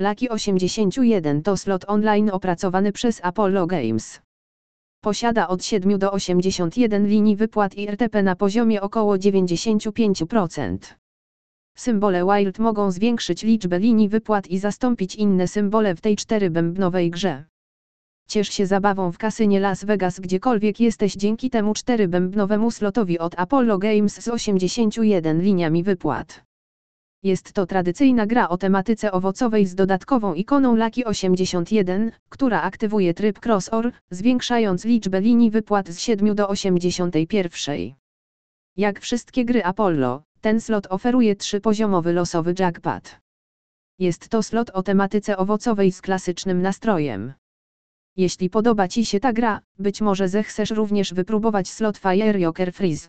Lucky 81 to slot online opracowany przez Apollo Games. Posiada od 7 do 81 linii wypłat i RTP na poziomie około 95%. Symbole Wild mogą zwiększyć liczbę linii wypłat i zastąpić inne symbole w tej czterybębnowej grze. Ciesz się zabawą w kasynie Las Vegas gdziekolwiek jesteś dzięki temu czterybębnowemu slotowi od Apollo Games z 81 liniami wypłat. Jest to tradycyjna gra o tematyce owocowej z dodatkową ikoną Lucky 81, która aktywuje tryb Crossor, zwiększając liczbę linii wypłat z 7 do 81. Jak wszystkie gry Apollo, ten slot oferuje trzypoziomowy losowy jackpot. Jest to slot o tematyce owocowej z klasycznym nastrojem. Jeśli podoba Ci się ta gra, być może zechcesz również wypróbować slot Fire Joker Freeze.